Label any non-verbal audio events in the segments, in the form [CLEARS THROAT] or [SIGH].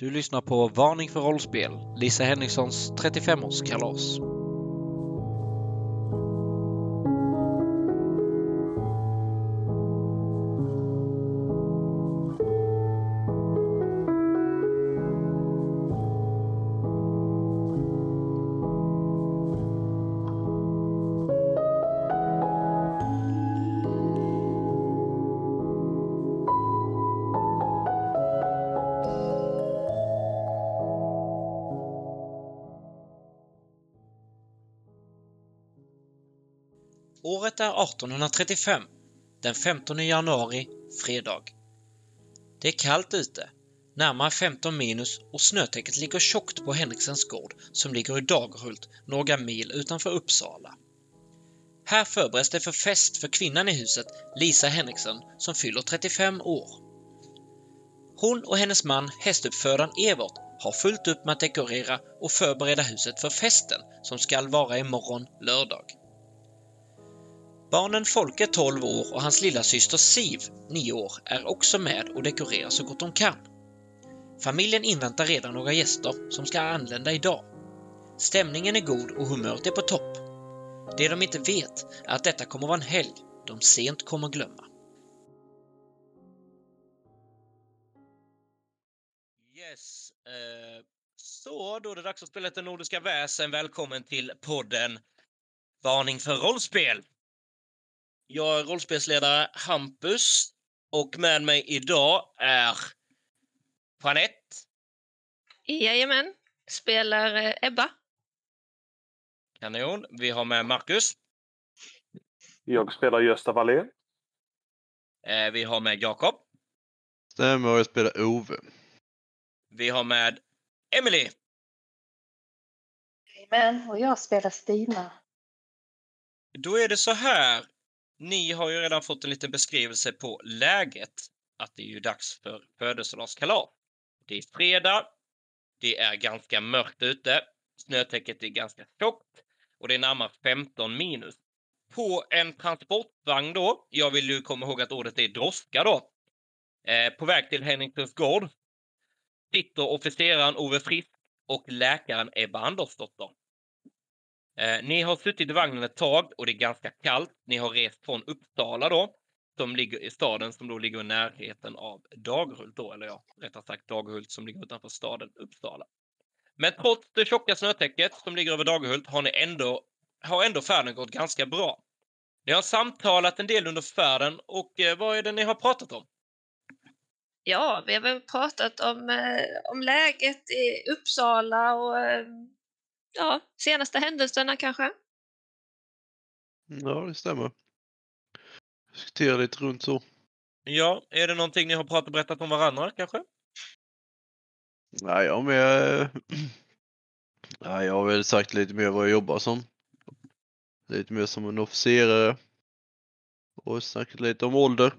Du lyssnar på Varning för rollspel, Lisa Henrikssons 35-årskalas. Året är 1835, den 15 januari, fredag. Det är kallt ute, närmare 15 minus och snötäcket ligger tjockt på Henriksens gård som ligger i Dagerhult några mil utanför Uppsala. Här förbereds det för fest för kvinnan i huset, Lisa Henriksen, som fyller 35 år. Hon och hennes man, hästuppfödaren Evert, har fullt upp med att dekorera och förbereda huset för festen som skall vara imorgon lördag. Barnen Folke 12 år och hans lilla syster Siv 9 år är också med och dekorerar så gott de kan. Familjen inväntar redan några gäster som ska anlända idag. Stämningen är god och humöret är på topp. Det de inte vet är att detta kommer vara en helg de sent kommer glömma. Yes. Eh, så, då är det dags att spela lite Nordiska väsen. Välkommen till podden Varning för rollspel. Jag är rollspelsledare Hampus och med mig idag är Jeanette. Jajamän, spelar eh, Ebba. Kanon. Vi har med Marcus. Jag spelar Gösta Wallén. Eh, vi har med Jakob. Stämmer, jag spelar Ove. Vi har med Emily. Jajamän, och jag spelar Stina. Då är det så här. Ni har ju redan fått en liten beskrivelse på läget. Att det är ju dags för födelsedagskalas. Det är fredag. Det är ganska mörkt ute. Snötäcket är ganska tjockt och det är närmare 15 minus. På en transportvagn då, jag vill ju komma ihåg att ordet är droska då, eh, på väg till Henningsens gård sitter officeraren Ove Frisk och läkaren Ebba Andersdotter. Eh, ni har suttit i vagnen ett tag och det är ganska kallt. Ni har rest från Uppsala då, som ligger i staden som då ligger i närheten av Dagerhult då, eller ja, rättare sagt Dagerhult som ligger utanför staden Uppsala. Men trots det tjocka snötäcket som ligger över Dagerhult har ni ändå, har ändå färden gått ganska bra. Ni har samtalat en del under färden och eh, vad är det ni har pratat om? Ja, vi har väl pratat om, eh, om läget i Uppsala och ja, senaste händelserna kanske. Ja, det stämmer. Diskutera lite runt så. Ja, är det någonting ni har pratat och berättat om varandra kanske? Nej, jag med. [CLEARS THROAT] Nej, jag har väl sagt lite mer vad jag jobbar som. Lite mer som en officerare. Och snackat lite om ålder.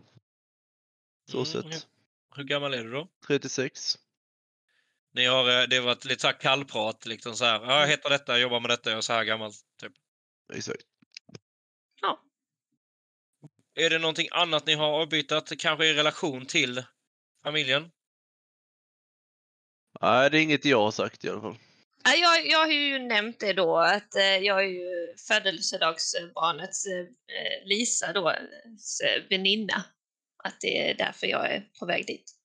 Så Mm, sett. ja. Hur gammal är du då? 36. Ni har, eh, det har varit lite så här kallprat, liksom så här. Ja, jag heter detta, jag jobbar med detta, jag är så här gammal. Typ. Exakt. Ja, Är det någonting annat ni har avbytat, kanske i relation till familjen? Nej, det är inget jag har sagt i alla fall. Ja, Jag, jag har ju nämnt det då att eh, jag är ju födelsedagsbarnets eh, Lisa då, väninna. Att det är därför jag är på väg dit.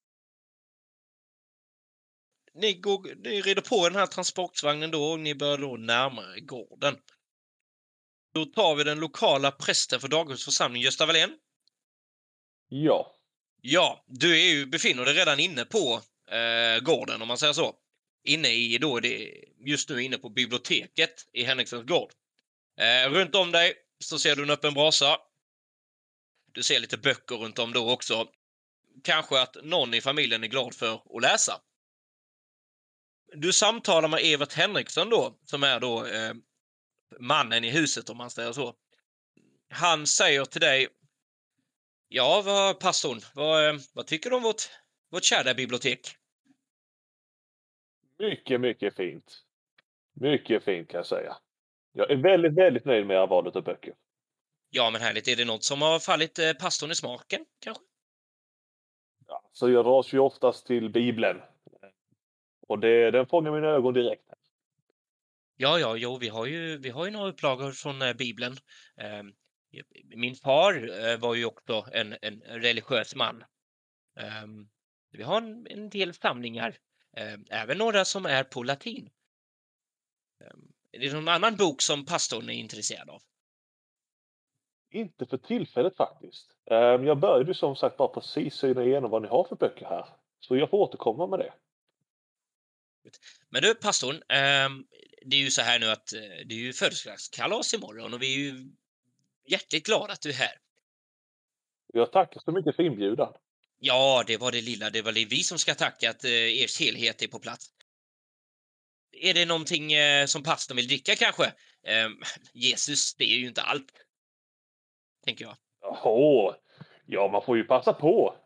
Ni, går, ni rider på den här transportvagnen då och ni börjar då närmare gården. Då tar vi den lokala prästen för Daghults församling, Gösta Wallén. Ja. Ja, du är ju, befinner dig redan inne på eh, gården om man säger så. Inne i, då är det just nu inne på biblioteket i Henriksens gård. Eh, runt om dig så ser du en öppen brasa. Du ser lite böcker runt om då också. Kanske att någon i familjen är glad för att läsa. Du samtalar med Evert Henriksson då, som är då eh, mannen i huset om man säger så. Han säger till dig Ja, vad, pastorn, vad, eh, vad tycker du om vårt, vårt kära bibliotek? Mycket, mycket fint. Mycket fint kan jag säga. Jag är väldigt, väldigt nöjd med valet av böcker. Ja, men härligt. Är det något som har fallit eh, pastorn i smaken, kanske? Ja, så jag dras ju oftast till Bibeln. Och det, den fångar mina ögon direkt. Ja, ja, jo, vi har ju, vi har ju några upplagor från eh, Bibeln. Eh, min far eh, var ju också en, en religiös man. Eh, vi har en, en del samlingar, eh, även några som är på latin. Eh, är det någon annan bok som pastorn är intresserad av? Inte för tillfället faktiskt. Ehm, Jag började ju som sagt bara precis syna igenom vad ni har för böcker här. Så jag får återkomma med det. Men du, pastorn, ehm, det är ju så här nu att eh, det är ju födelsedagskalas imorgon och vi är ju hjärtligt glada att du är här. Jag tackar så mycket för inbjudan. Ja, det var det lilla. Det var det vi som ska tacka att eh, ers helhet är på plats. Är det någonting eh, som pastorn vill dricka kanske? Eh, Jesus, det är ju inte allt. Tänker jag. Jaha, ja man får ju passa på.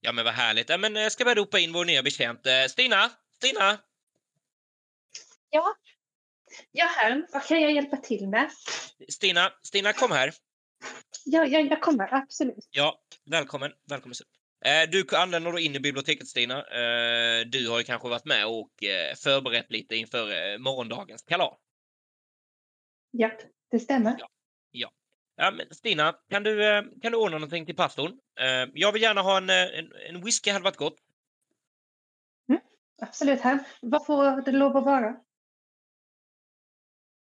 Ja, men vad härligt. Ja, men jag ska bara ropa in vår nya betjänt. Stina! Stina! Ja. Ja, här. Vad kan jag hjälpa till med? Stina, Stina, kom här. Ja, ja jag kommer. Absolut. Ja, välkommen. Välkommen. Eh, Du anländer då in i biblioteket, Stina. Eh, Du har ju kanske varit med och eh, förberett lite inför morgondagens kalas. Ja, det stämmer. Ja, men Stina, kan du, kan du ordna någonting till pastorn? Jag vill gärna ha en, en, en whisky, hade varit gott. Absolut, här. Vad får det lov att vara?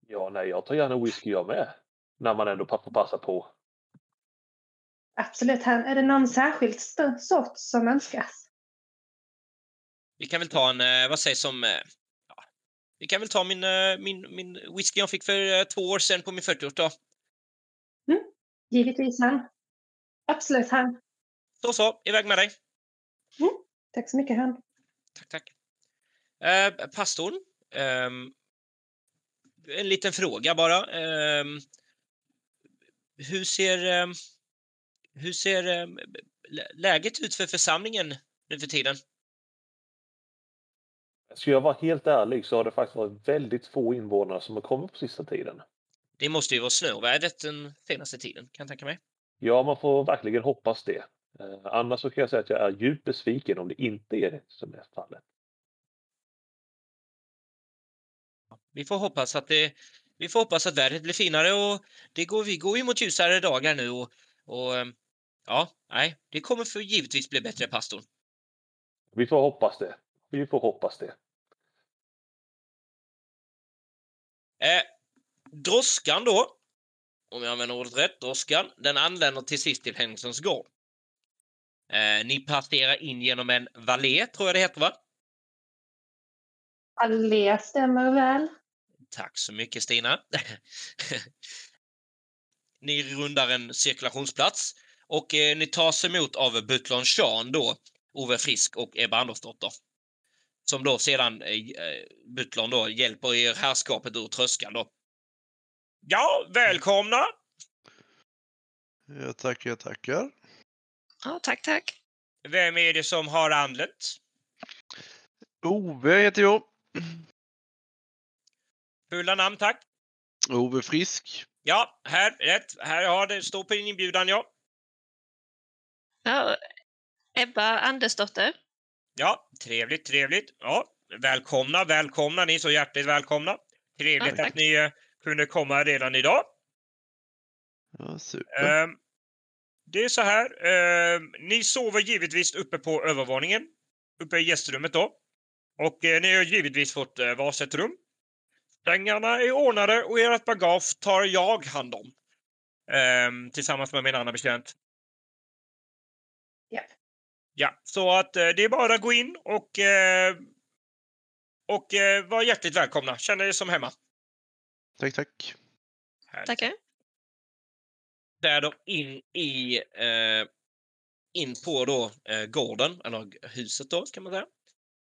Ja, nej, jag tar gärna whisky jag med. När man ändå får passa på. Absolut, här. Är det någon särskild sort som önskas? Vi kan väl ta en, eh, vad sägs om... eh, Ja, vi kan väl ta min, eh, min, min whisky jag fick för två år sedan på min 40-årsdag. Givetvis, här. Absolut, här. Så så, iväg med dig. Tack så mycket, här. Tack, tack. Eh, pastorn, ehm, en liten fråga bara. Ehm, hur ser, ehm, hur ser ehm, lä- läget ut för församlingen nu för tiden? Ska jag vara helt ärlig så har det faktiskt varit väldigt få invånare som har kommit på sista tiden. Det måste ju vara snöovädret den senaste tiden, kan jag tänka mig. Ja, man får verkligen hoppas det. Eh, annars så kan jag säga att jag är djupt besviken om det inte är det som är fallet. Vi får hoppas att det, vi får hoppas att vädret blir finare och det går, vi går ju mot ljusare dagar nu och, och ehm, ja, nej, det kommer för givetvis bli bättre, pastorn. Vi får hoppas det. Vi får hoppas det. Eh, droskan då, om jag använder ordet rätt, droskan, den anländer till sist till Henningsons gård. Eh, ni passerar in genom en vallé, tror jag det heter, va? Allé stämmer väl. Tack så mycket, Stina. [LAUGHS] ni rundar en cirkulationsplats och eh, ni tas emot av butlern Sean då, Ove Frisk och Ebba Andersdotter. Som då sedan, eh, butlern då, hjälper er herrskapet ur tröskan då. Ja, välkomna! Jag tackar, jag tackar. Ja, tack, tack. Vem är det som har anlänt? Ove heter jag. Fulla namn, tack. Ove Frisk. Ja, här, rätt. Här har det, står på din inbjudan, ja. Ja, Ebba Andersdotter. Ja, trevligt, trevligt. Ja, välkomna, välkomna. Ni är så hjärtligt välkomna. Trevligt Ja, att ni eh, kunde komma redan idag. Ja, super. Ehm, det är så här. ehm, ni sover givetvis uppe på övervåningen. Uppe i gästrummet då. Och eh, ni har givetvis fått eh, varsitt rum. Sängarna är ordnade och ert bagage tar jag hand om. Ehm, tillsammans med min andra betjänt. Japp. Ja, så att eh, det är bara att gå in och eh, och eh, var hjärtligt välkomna. Känn er som hemma. Tack, tack. Härligt. Tackar. där då in i eh, in på då eh, gården, eller huset då, ska man säga.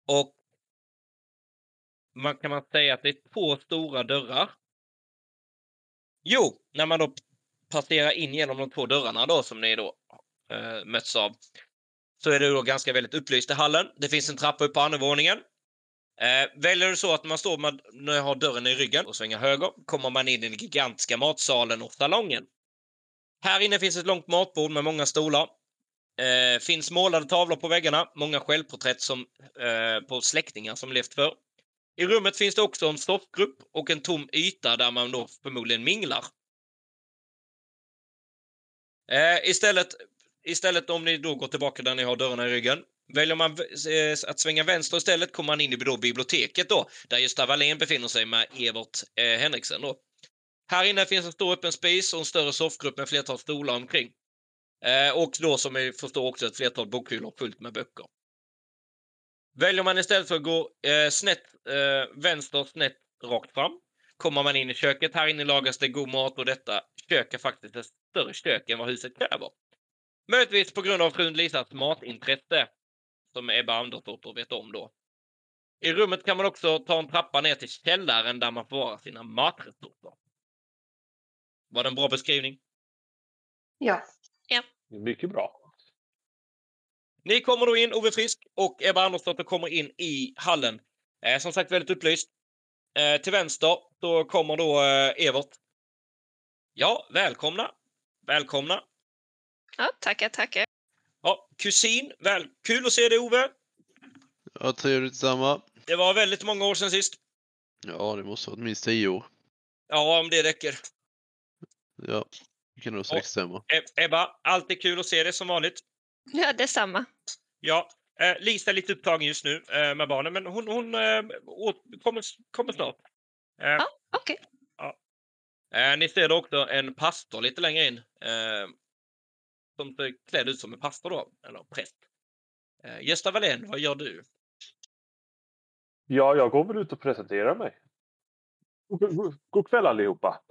Och man kan man säga att det är två stora dörrar. Jo, när man då passerar in genom de två dörrarna då som ni då eh, möts av så är det då ganska väldigt upplyst i hallen. Det finns en trappa upp på andra våningen. Eh, väljer du så att man står med, när jag har dörren i ryggen och svänger höger kommer man in i den gigantiska matsalen och salongen. Här inne finns ett långt matbord med många stolar. Eh, finns målade tavlor på väggarna, många självporträtt som, eh, på släktingar som levt förr. I rummet finns det också en soffgrupp och en tom yta där man då förmodligen minglar. Eh, istället, istället om ni då går tillbaka där ni har dörrarna i ryggen. Väljer man eh, att svänga vänster istället kommer man in i då biblioteket då, där Gösta Wallén befinner sig med Evert eh, Henriksen då. Här inne finns en stor öppen spis och en större soffgrupp med flertal stolar omkring. Eh, och då som vi förstår också ett flertal bokhyllor fullt med böcker. Väljer man istället för att gå eh, snett eh, vänster snett rakt fram kommer man in i köket. Här inne lagas det god mat och detta kök är faktiskt ett större kök än vad huset kräver. Möjligtvis på grund av frun Lisas matintresse som Ebba Andersdotter vet om då. I rummet kan man också ta en trappa ner till källaren där man förvarar sina matresurser. Var det en bra beskrivning? Ja. Mycket bra. Ni kommer då in, Ove Frisk och Ebba Andersdotter kommer in i hallen. Eh, som sagt väldigt upplyst. Eh, till vänster då kommer då eh, Evert. Ja, välkomna. Välkomna. Ja, tackar, tackar. Ja, kusin, väl, kul att se dig Ove. Ja, trevligt samma. Det var väldigt många år sedan sist. Ja, det måste ha varit minst tio år. Ja, om det räcker. Ja, det kan nog säkert stämma. E- Ebba, alltid kul att se dig som vanligt. [LAUGHS] Ja, detsamma. Ja, eh, Lisa är lite upptagen just nu eh, med barnen, men hon, hon eh, åt, kommer, kommer snart. Eh, Ja. Okej. eh, ni ser då också en pastor lite längre in. Eh, som ser klädd ut som en pastor då, eller präst. Eh, Gösta Wallén, vad gör du? Ja, jag går väl ut och presenterar mig. God, god, god kväll allihopa.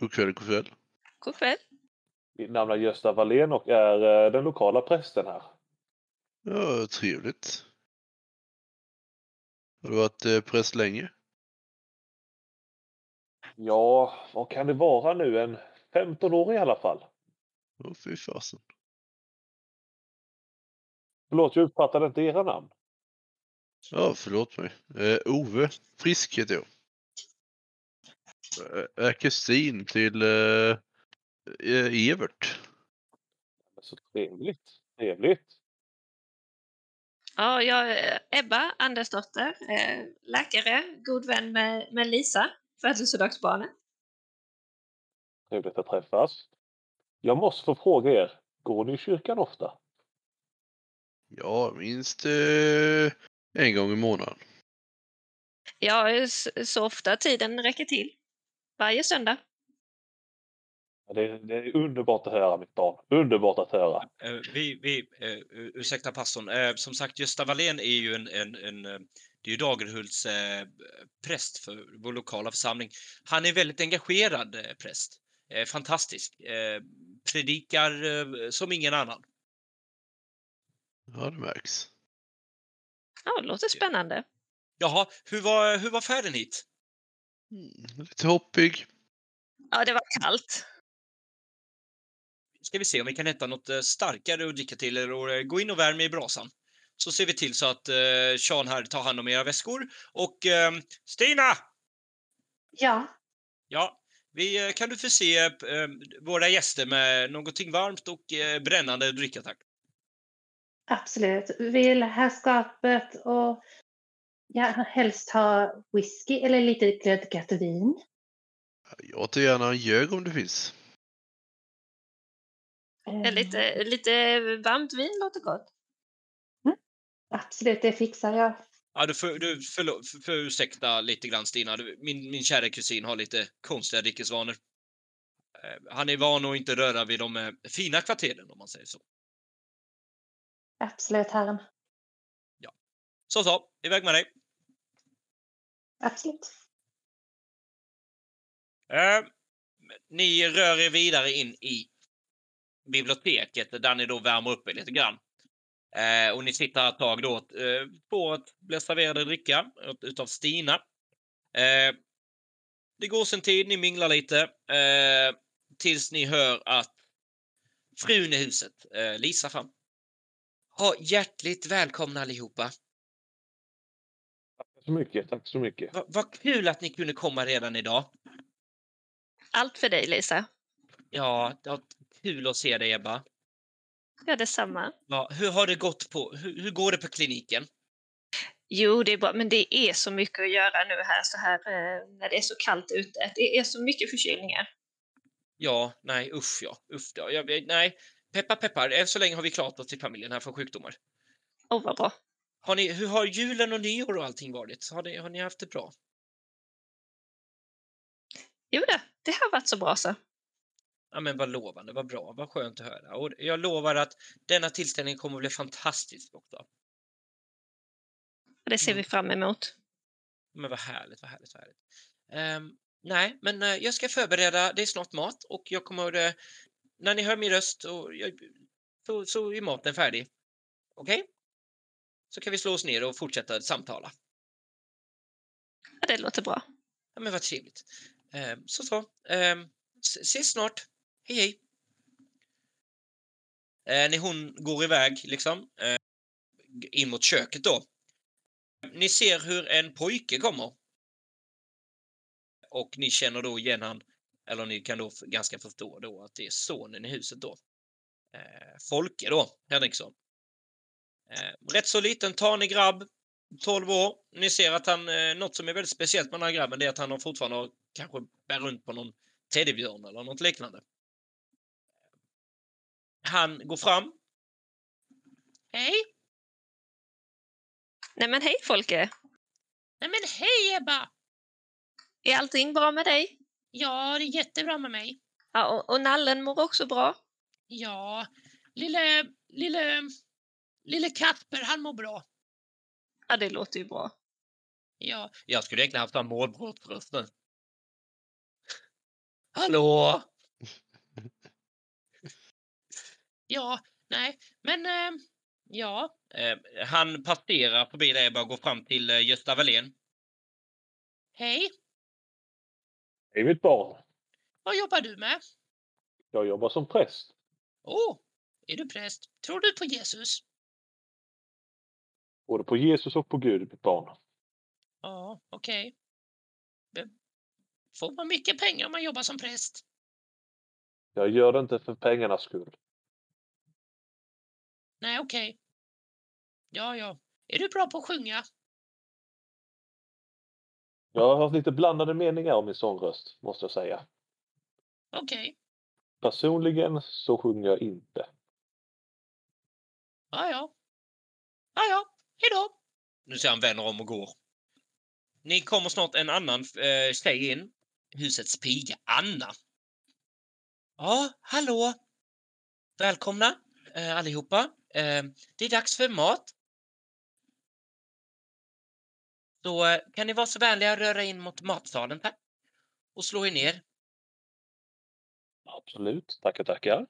God kväll, god kväll. God kväll. Mitt namn är Gösta Wallén och är eh, den lokala prästen här. Ja, trevligt. Har du varit eh, präst länge? Ja, vad kan det vara nu? En 15 år i alla fall. Åh, fy fasen. Förlåt, jag uppfattade inte era namn. Ja, förlåt mig. Eh, Ove Frisk heter jag. Är kusin till eh, eh, Evert. Så trevligt. Trevligt. Ja, jag är Ebba Andersdotter, eh, läkare, god vän med, med Lisa, födelsedagsbarnet. Trevligt att träffas. Jag måste få fråga er. Går ni i kyrkan ofta? Ja, minst eh, en gång i månaden. Ja, så ofta tiden räcker till. Varje söndag. Det är, det är underbart att höra mitt barn. Underbart att höra. Eh, vi, vi, eh, ursäkta pastorn. Eh, som sagt, Gösta Wallén är ju en, en, en det är ju Dagerhults präst för vår lokala församling. Han är väldigt engagerad präst. Fantastisk. Predikar som ingen annan. Ja, det märks. Ja, det låter spännande. Jaha, hur var, hur var färden hit? Mm, lite hoppig. Ja, det var kallt. Ska vi se om vi kan hitta något eh, starkare att dricka till eller eh, gå in och värma i brasan. Så ser vi till så att eh, Sean här tar hand om era väskor. Och eh, Stina! Ja. Ja, vi, kan du förse eh, våra gäster med någonting varmt och eh, brännande att dricka, tack? Absolut. Vill herrskapet och ja, helst ha whisky eller lite glödgat vin? Jag tar gärna en gög om det finns. Eh, Lite, lite varmt vin låter gott. Absolut, det fixar jag. Ja, du får, du förlå- för, för ursäkta lite grann Stina. Du, min, min kära kusin har lite konstiga dryckesvanor. Eh, Han är van att inte röra vid de eh, fina kvarteren om man säger så. Absolut, herren. Så så, iväg med dig. Absolut. Eh, ni rör er vidare in i biblioteket där ni då värmer upp er lite grann. Eh, och ni sitter ett tag då eh, på att bli serverade dricka ut- utav Stina. Eh, det går sen tid, ni minglar lite eh, tills ni hör att frun i huset, eh, Lisa fram. Ja, hjärtligt välkomna allihopa. Tack så mycket. Tack så mycket. Va- Vad kul att ni kunde komma redan idag. Allt för dig, Lisa. Ja, kul att se dig Ebba. Ja, detsamma. Ja, hur har det gått på... Hur, hur går det på kliniken? Jo, det är bra, men det är så mycket att göra nu här så här eh, när det är så kallt ute. Det är så mycket förkylningar. Ja, nej, usch ja. Usch ja. Jag, nej, peppar peppar. Än så länge har vi klarat oss i familjen här från sjukdomar. Åh, vad bra. Har ni, hur har julen och nyår och allting varit? Har ni, har ni haft det bra? Jo, det, det har varit så bra så. Ja, men vad lovande, vad bra, vad skönt att höra. Och jag lovar att denna tillställning kommer att bli fantastisk också. Det ser Mm. vi fram emot. Men vad härligt, vad härligt, vad härligt. Ehm, nej, men eh, jag ska förbereda, det är snart mat och jag kommer, uh, när ni hör min röst och jag, så, så är maten färdig. Okej? Så kan vi slå oss ner och fortsätta samtala. Ja, det låter bra. Ja, men vad trevligt. Ehm, så så. S- ses snart. Hej hej. Eh, när hon går iväg liksom eh, in mot köket då. Ni ser hur en pojke kommer. Och ni känner då igen han, eller ni kan då ganska förstå då att det är sonen i huset då. Eh, Folke då, Henriksson. Eh, rätt så liten, tanig grabb, 12 år. Ni ser att han, eh, något som är väldigt speciellt med den här grabben det är att han har fortfarande har- kanske bär runt på någon teddybjörn eller något liknande. Han går fram. Hej! Nej men hej Folke! Nej men hej Ebba! Är allting bra med dig? Ja, det är jättebra med mig. Ja, och, och nallen mår också bra? Ja, lille, lille, lille Kasper, han mår bra. Ja, det låter ju bra. Ja, jag skulle egentligen haft en målbrottsröst nu. Hallå? Ja, nej, men eh, ja. Eh, han passerar förbi dig och går fram till eh, Gösta Wallén. Hej, Hej mitt barn. vad jobbar du med? Jag jobbar som präst. Åh, oh, är du präst? Tror du på Jesus? Både på Jesus och på Gud, mitt barn. Ja, okej. Okay. Får man mycket pengar om man jobbar som präst? Jag gör det inte för pengarnas skull. Nej, okej. Okay. Ja, ja. Är du bra på att sjunga? Jag har haft lite blandade meningar om min sångröst, måste jag säga. Okej. Okay. Personligen så sjunger jag inte. Ja, ja. Ja, ja. Hej då! Nu ser han vänder om och går. Ni kommer snart en annan eh, tjej in. Husets piga, Anna. Ja, hallå! Välkomna eh, allihopa. Eh, det är dags för mat. Så eh, kan ni vara så vänliga att röra in mot matsalen, tack. Och slå er ner. Absolut. Tackar, tackar.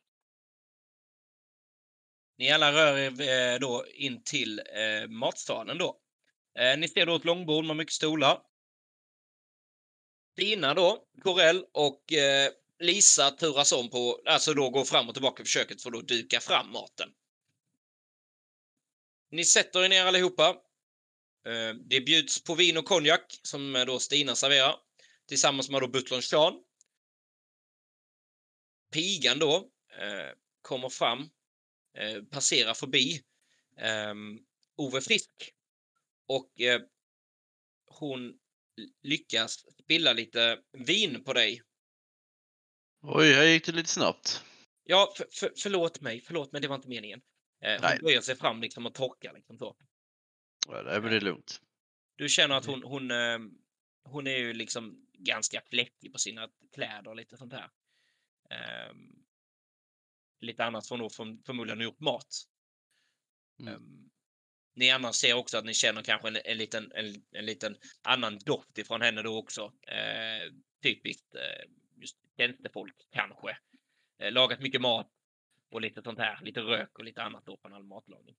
Ni alla rör er eh, då in till eh, matsalen då. Ni ser då ett långbord med mycket stolar. Stina då, Corell och Lisa turas om på, alltså då går fram och tillbaka för köket för att då duka fram maten. Ni sätter er ner allihopa. Eh, det bjuds på vin och konjak som eh, då Stina serverar tillsammans med då butlern Sean. Pigan då eh, kommer fram passerar förbi eh, Ove Frisk och hon lyckas spilla lite vin på dig. Oj, här gick det lite snabbt. Ja, för, för, förlåt mig, förlåt mig, det var inte meningen. Eh, hon böjer sig fram liksom och torkar liksom så. Ja, det är väl lugnt. Du känner att hon, hon, eh, hon är ju liksom ganska fläckig på sina kläder och lite sånt här. Eh, lite annat för hon nog förm- förmodligen gjort mat. Mm. Ehm, ni andra ser också att ni känner kanske en, en, liten, en, en liten annan doft ifrån henne då också. Eh, typiskt eh, just tjänstefolk kanske. Eh, lagat mycket mat och lite sånt här, lite rök och lite annat då från all matlagning.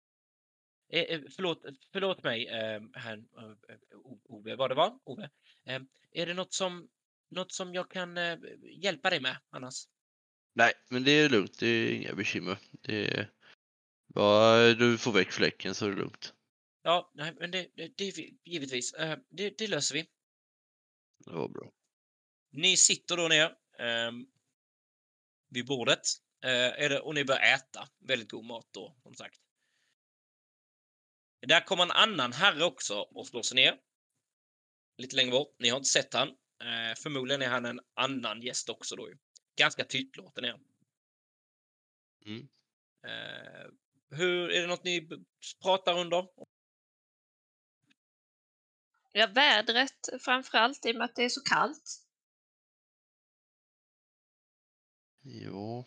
Eh, eh, förlåt, förlåt mig, eh, här, eh, O- Ove, vad det var? Ove. Eh, är det något som, något som jag kan eh, hjälpa dig med annars? Nej, men det är lugnt. Det är inga bekymmer. Det är bara du får väck fläcken så är det lugnt. Ja, nej, men det, det, det givetvis. Eh, det, det löser vi. Det var bra. Ni sitter då ner eh, vid bordet eh, är det, och ni börjar äta. Väldigt god mat då, som sagt. Där kommer en annan herre också och slår sig ner. Lite längre bort. Ni har inte sett han. Eh, förmodligen är han en annan gäst också då. ju. Ganska tystlåten är han. Mm. Eh, hur, är det något ni pratar under? Ja, vädret framför allt i och med att det är så kallt. Ja.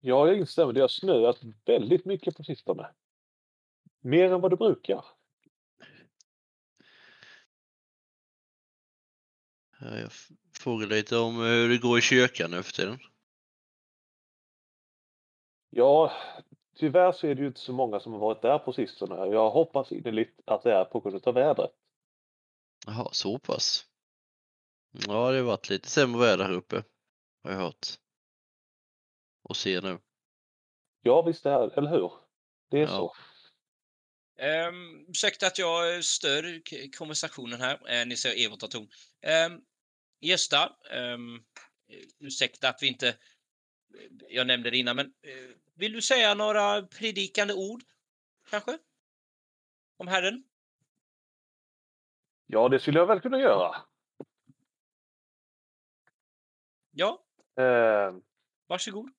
Ja, jag instämmer. Det har snöat väldigt mycket på sistone. Mer än vad det brukar. Ja, Jag frågar lite om hur det går i kyrkan nu för tiden. Ja, tyvärr så är det ju inte så många som har varit där på sistone. Jag hoppas innerligt att det är på grund av vädret. Jaha, så pass. Ja, det har varit lite sämre väder här uppe. Har jag hört. Och ser nu. Ja, visst är eller hur? Det är Ja. så. Um, ursäkta att jag stör k- konversationen här. Eh, ni ser Evert har ton. Um, Gösta, um, ursäkta att vi inte... Jag nämnde det innan, men eh, vill du säga några predikande ord? Kanske? Om Herren? Ja, det skulle jag väl kunna göra. Ja, Eh, varsågod.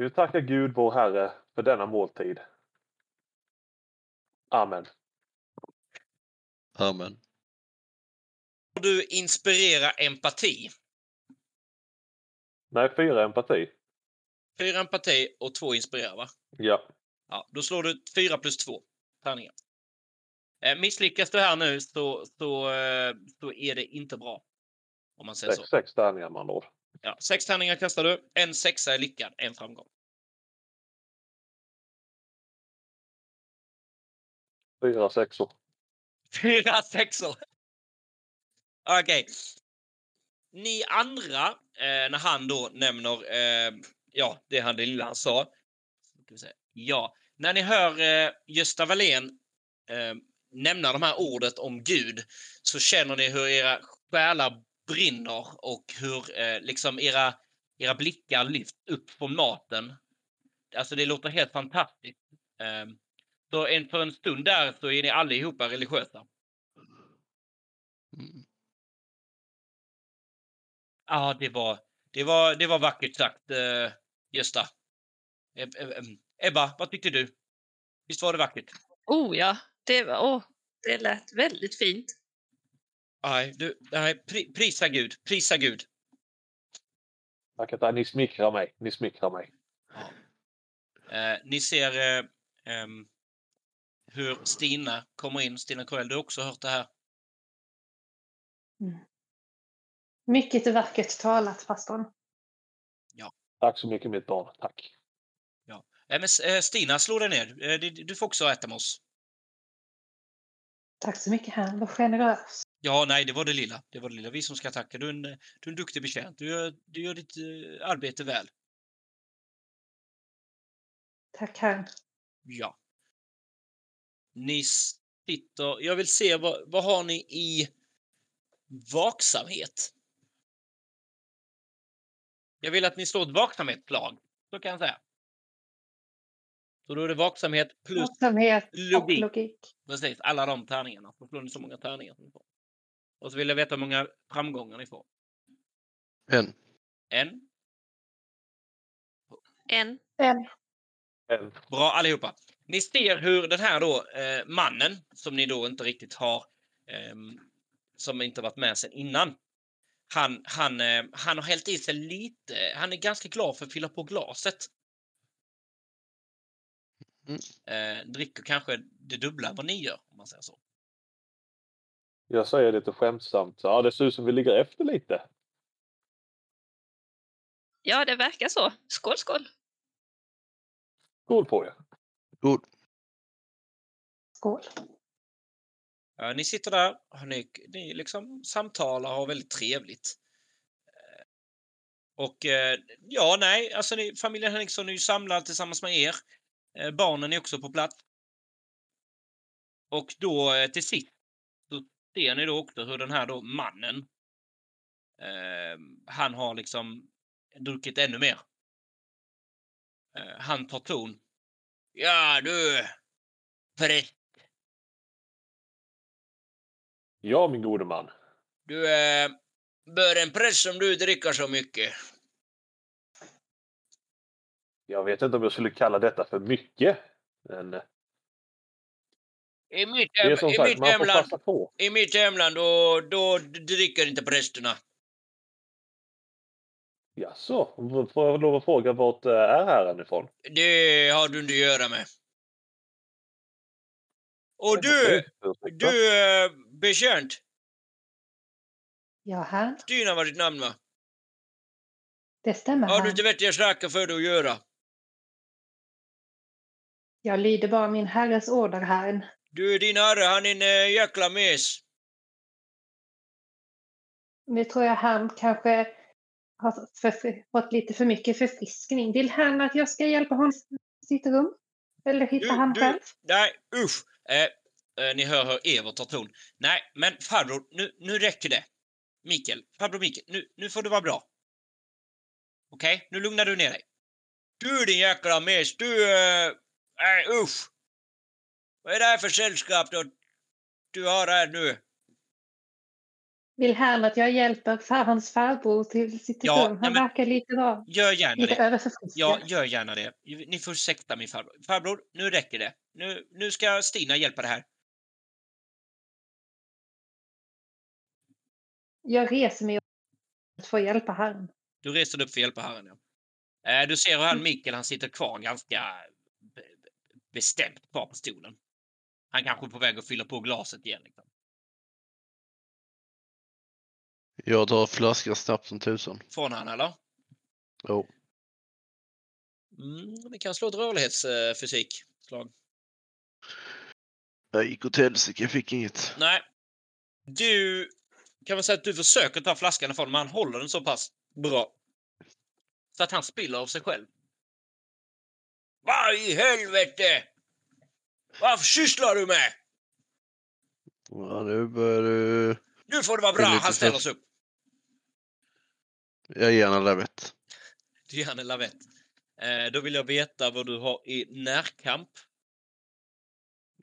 Vi vill tacka Gud, vår Herre, för denna måltid. Amen. Amen. Du inspirera empati. Nej, fyra empati. Fyra empati och två inspirera, va? Ja. Ja, då slår du fyra plus två tärningar. Eh, misslyckas du här nu så, så, eh, så är det inte bra. Om man säger så. Sex, sex tärningar med andra ord. Ja, sex tärningar kastar du. En sexa är lyckad, en framgång. Fyra sexor. Fyra [LAUGHS] sexor. Okej. Ni andra, eh, när han då nämner, eh, ja, det han det lilla han sa. Ja, när ni hör eh, Gösta Wallén eh, nämna de här ordet om Gud så känner ni hur era själar brinner och hur eh, liksom era, era blickar lyfts upp från maten. Alltså det låter helt fantastiskt. Eh, så en, för en stund där så är ni allihopa religiösa. Mm. Ja, det var, det var, det var vackert sagt, eh, Gösta. Ebba, vad tyckte du? Visst var det vackert? Oh ja, det, var, åh, det lät väldigt fint. Nej, du, nej, pri, prisa Gud, prisa Gud. Tack att ni smickrar mig. Ni smickrar mig. Eh, ni ser eh, ehm, hur Stina kommer in. Stina Corell, du har också hört det här. Mycket vackert talat, pastorn. Tack så mycket mitt barn. Tack. Eh, men, eh, Stina, slå dig ner. Eh, du, du får också äta med oss. Tack så mycket, herrn. Vad generös. Ja, nej, det var det lilla. Det var det lilla. Vi som ska tacka. Du är en, du är en duktig betjänt. Du gör, du gör ditt eh, arbete väl. Tack, herrn. Ja. Ni sitter... Jag vill se, vad, vad har ni i vaksamhet? Jag vill att ni slår ett vaksamhetslag. Så kan jag säga. Så då är det vaksamhet plus Vaksamhet logik. logik. precis alla de tärningarna. Så slår ni så många tärningar som ni får. Och så vill jag veta hur många framgångar ni får. En. En. En. En. En. Bra allihopa. Ni ser hur den här då eh, mannen som ni då inte riktigt har ehm, som inte varit med sen innan. Han, han, eh, han har hällt i sig lite. Han är ganska glad för att fylla på glaset. Mm. Eh, dricker kanske det dubbla vad ni gör om man säger så. Jag säger lite skämtsamt. Ja, det ser ut som vi ligger efter lite. Ja, det verkar så. Skål, skål. Skål på er. God. Skål. Ja, ni sitter där, ni, ni liksom samtalar och har väldigt trevligt. Eh, Och eh, ja, nej, alltså ni, familjen Henriksson är ju samlad tillsammans med er. Eh, Barnen är också på plats. Och då till sist så ser ni då också hur den här då mannen Eh, han har liksom druckit ännu mer. Eh, han tar ton. Ja, du. Präst. Ja, min gode man. Du eh, bör en präst som du dricka så mycket. Jag vet inte om jag skulle kalla detta för mycket. Men det I mitt, är som i sagt, mitt hemland, i mitt hemland då, då dricker inte prästerna. Jaså, får jag lov att fråga vart eh, är herren ifrån? Det har du inte att göra med. Och du, du eh, betjänt. Ja, herrn. Stina var ditt namn va? Det stämmer, Har du inte vettiga saker för dig att göra? Jag lyder bara min herres order, herrn. Du, din herre, han är en äh, jäkla mes. Nu tror jag herrn kanske har för, fått lite för mycket förfriskning. Vill herrn att jag ska hjälpa honom i sitt rum? Eller hittar Du, han du, själv? nej, usch. Eh, eh, ni hör hur Evert tar ton. Nej, men farbror, nu, nu räcker det. Mikael, farbror Mikael, nu, nu får du vara bra. Okej, nu lugnar du ner dig. Du din jäkla mes, du... eh, Nej, usch. Vad är det här för sällskap då du har här nu? Vill herrn att jag hjälper far, hans farbror till sitt Ja, rum? nej, Han men- verkar lite, vara, Gör gärna lite det. Ja, gör gärna det. Ni får ursäkta min farbror. Farbror, nu räcker det. Nu, nu ska Stina hjälpa det här. Jag reser mig upp för att hjälpa herrn. Du reser dig upp för att hjälpa herren, ja. Eh, Du ser hur han Mikael, han sitter kvar ganska be- be- bestämt kvar på stolen. Han kanske är på väg att fylla på glaset igen. Liksom. Jag drar flaskan snabbt som tusan. Från han, eller? Jo. Mm, vi kan slå ett rörlighetsfysik. Slag. Jag gick åt helsike, jag fick inget. Nej. Du kan väl säga att du försöker ta flaskan ifrån men han håller den så pass bra. Så att han spiller av sig själv. Vad i helvete! Vad sysslar du med? Ja, nu börjar du... Nu får det vara bra. Han ställer sig upp. Jag ger en lavett. Du ger en lavett. Eh, då vill jag veta vad du har i närkamp.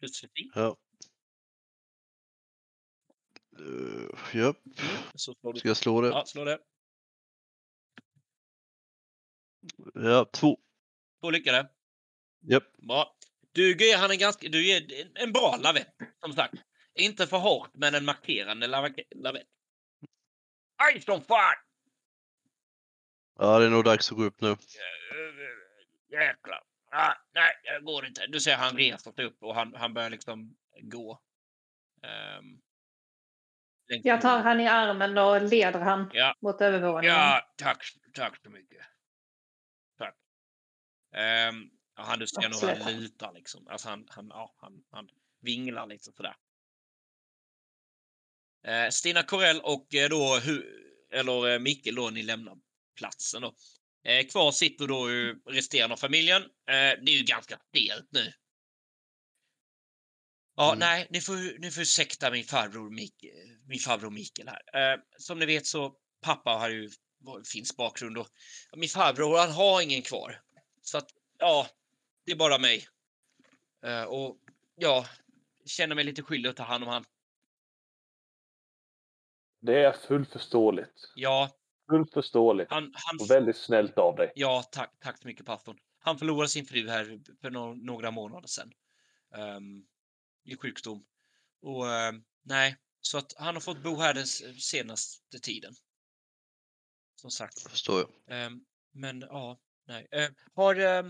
Fysik. Ja. Uh, japp. Du. Ska jag slå det? Ja, slå det. Ja, två. Två lyckade. Japp. Bra. Du ger han en ganska... Du ger en- bra lavett, som sagt. Inte för hårt, men en markerande lavett. Aj som fan! Ja, det är nog dags att gå upp nu. Jäklar. Ah, nej, det går inte. Du ser han reser sig upp och han, han börjar liksom gå. Um, Jag tar han i armen och leder han Ja. mot övervåningen. Ja, tack, tack så mycket. Tack. Um, ja, han, du ser nog Absolut. han lutar liksom. Alltså han, han, ja, han, han vinglar lite sådär. Eh, Stina Corell och eh, då, hu, eller eh, Mikael då, ni lämnar platsen då. Eh, kvar sitter då ju resterande av familjen. Eh, det är ju ganska stelt nu. Ja, Mm. nej, ni får, ni får ursäkta min farbror, Mik, min farbror Mikael här. Eh, som ni vet så, pappa har ju, finns bakgrund och min farbror, han har ingen kvar. Så att, ja, det är bara mig. Eh, och ja, känner mig lite skyldig att ta hand om han. Det är fullt förståeligt. Ja, Fullt förståeligt. han, han Och väldigt snällt av dig. Ja, tack, tack så mycket pastorn. Han förlorade sin fru här för no några månader sedan. Um, I sjukdom. Och ehm, nej, så att han har fått bo här den senaste tiden. Som sagt. Förstår jag. Ehm, men ja, nej. Ehm, har eh,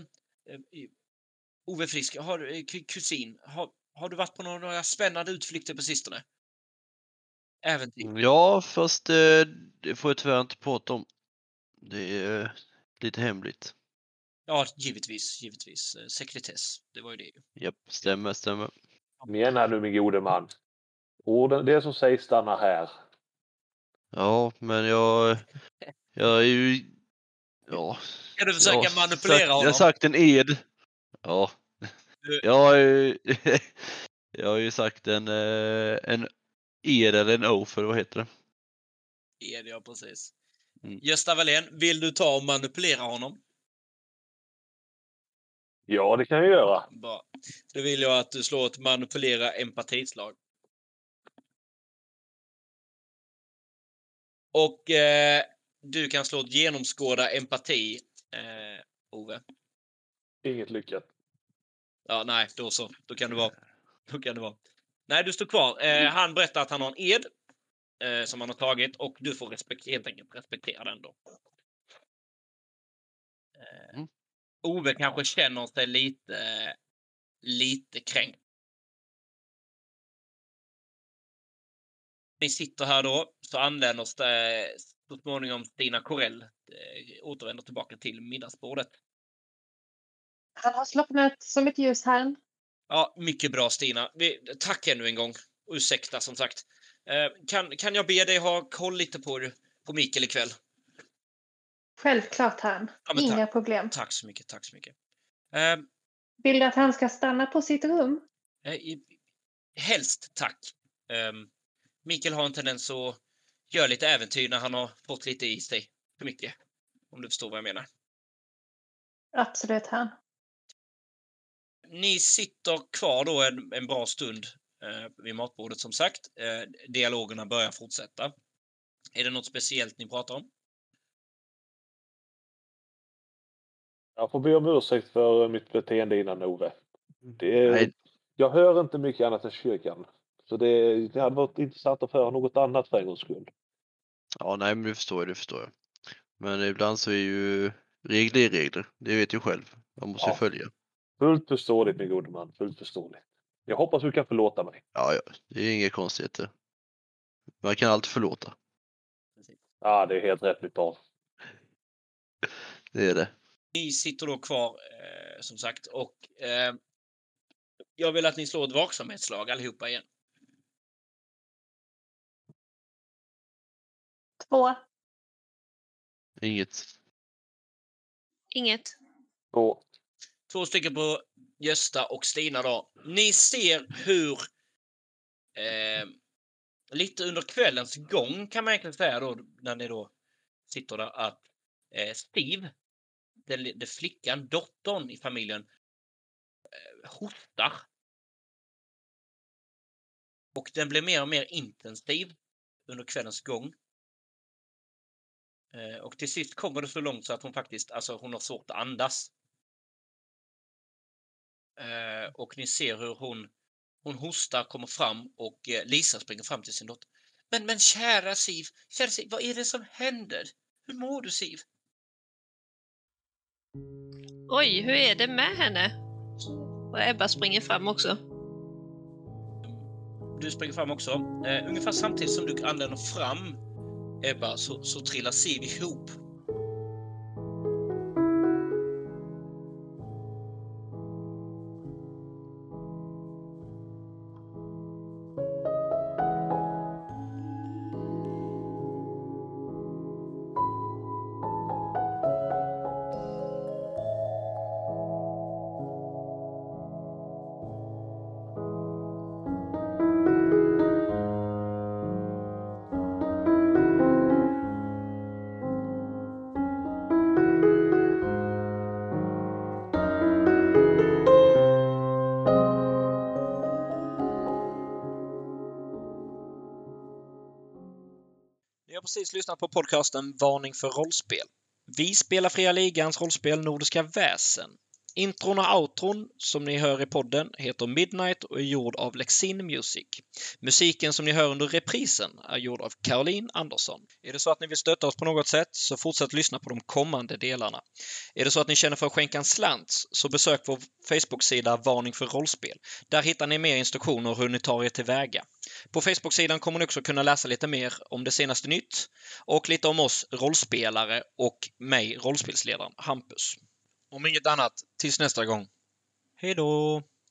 Ove Frisk, har, eh, ku- kusin, har, har du varit på några, några spännande utflykter på sistone? Äventyr? Ja, fast eh, det får jag tyvärr inte prata om. Det är lite hemligt. Ja, givetvis, givetvis. Eh, Sekretess, det var ju det. Japp, stämmer, stämmer. Kom igen här nu min gode man. Orden, det som sägs stannar här. Ja, men jag, jag är ju... Ja. Ska du försöka jag har manipulera sagt, honom? Jag har sagt en ed. Ja. Jag har ju, [LAUGHS] jag har ju sagt en, eh, en ed eller en oath, eller vad heter det? Ed, ja precis. Mm. Gösta Wallén, vill du ta och manipulera honom? Ja, det kan jag göra. Bra. Då vill jag att du slår ett manipulera empatislag. Och eh, du kan slå ett genomskåda empati, eh, Ove. Inget lyckat. Ja, nej, då så. Då kan du vara. Då kan du vara. Nej, du står kvar. Eh, han berättar att han har en ed eh, som han har tagit och du får respekt, helt enkelt respektera den då. Eh, Mm. Ove kanske känner sig lite, lite kränkt. Ni sitter här då, så anländer så småningom Stina Corell, eh, återvänder tillbaka till middagsbordet. Han har slocknat som ett ljus här. Ja, mycket bra Stina. Vi, tack ännu en gång. Ursäkta som sagt. Eh, kan, kan jag be dig ha koll lite på, på Mikael ikväll? Självklart han. Ja, Inga problem. Tack så mycket, tack så mycket. Eh, Vill du att han ska stanna på sitt rum? eh, i- helst tack. Eh, Mikael har en tendens att göra lite äventyr när han har fått lite i sig för mycket. Om du förstår vad jag menar. Absolut han. Ni sitter kvar då en, en bra stund eh, vid matbordet som sagt. Eh, dialogerna börjar fortsätta. Är det något speciellt ni pratar om? Jag får be om ursäkt för mitt beteende innan Ove. Det är, Nej. Jag hör inte mycket annat än kyrkan. Så det, det hade varit intressant att föra något annat för en gångs skull. Ja, nej, men det förstår jag, det förstår jag. Men ibland så är ju regler är regler. Det vet ju själv. Man måste Ja. följa. Fullt förståeligt min gode man. Fullt förståeligt. Jag hoppas du kan förlåta mig. Ja, ja, det är inga konstigheter. Man kan alltid förlåta. Ja, det är helt rätt mitt barn. Det är det. Ni sitter då kvar eh, som sagt och eh, jag vill att ni slår ett vaksamhetslag allihopa igen. Två. Inget. Inget. Och Två stycken på Gösta och Stina då. Ni ser hur eh, lite under kvällens gång kan man egentligen säga då när ni då sitter där att eh, Steve, den, den flickan, dottern i familjen, eh, hostar. Och den blir mer och mer intensiv under kvällens gång. Eh, och till sist kommer det så långt så att hon faktiskt, alltså hon har svårt att andas. Eh, och ni ser hur hon, hon hostar, kommer fram och eh, Lisa springer fram till sin dotter. Men, men kära Siv, kära Siv, vad är det som händer? Hur mår du Siv? Oj, hur är det med henne? Och Ebba springer fram också. Du springer fram också. Eh, ungefär samtidigt som du anländer fram, Ebba, så, så trillar Siv ihop. Precis lyssnat på podcasten Varning för rollspel. Vi spelar Fria Ligans rollspel Nordiska väsen. Intron och outron som ni hör i podden heter Midnight och är gjord av Lexin Music. Musiken som ni hör under reprisen är gjord av Caroline Andersson. Är det så att ni vill stötta oss på något sätt så fortsätt lyssna på de kommande delarna. Är det så att ni känner för att skänka en slant så besök vår Facebook-sida Varning för rollspel. Där hittar ni mer instruktioner hur ni tar er tillväga. På Facebook-sidan kommer ni också kunna läsa lite mer om det senaste nytt och lite om oss rollspelare och mig, rollspelsledaren Hampus. Om inget annat, tills nästa gång. Hej då!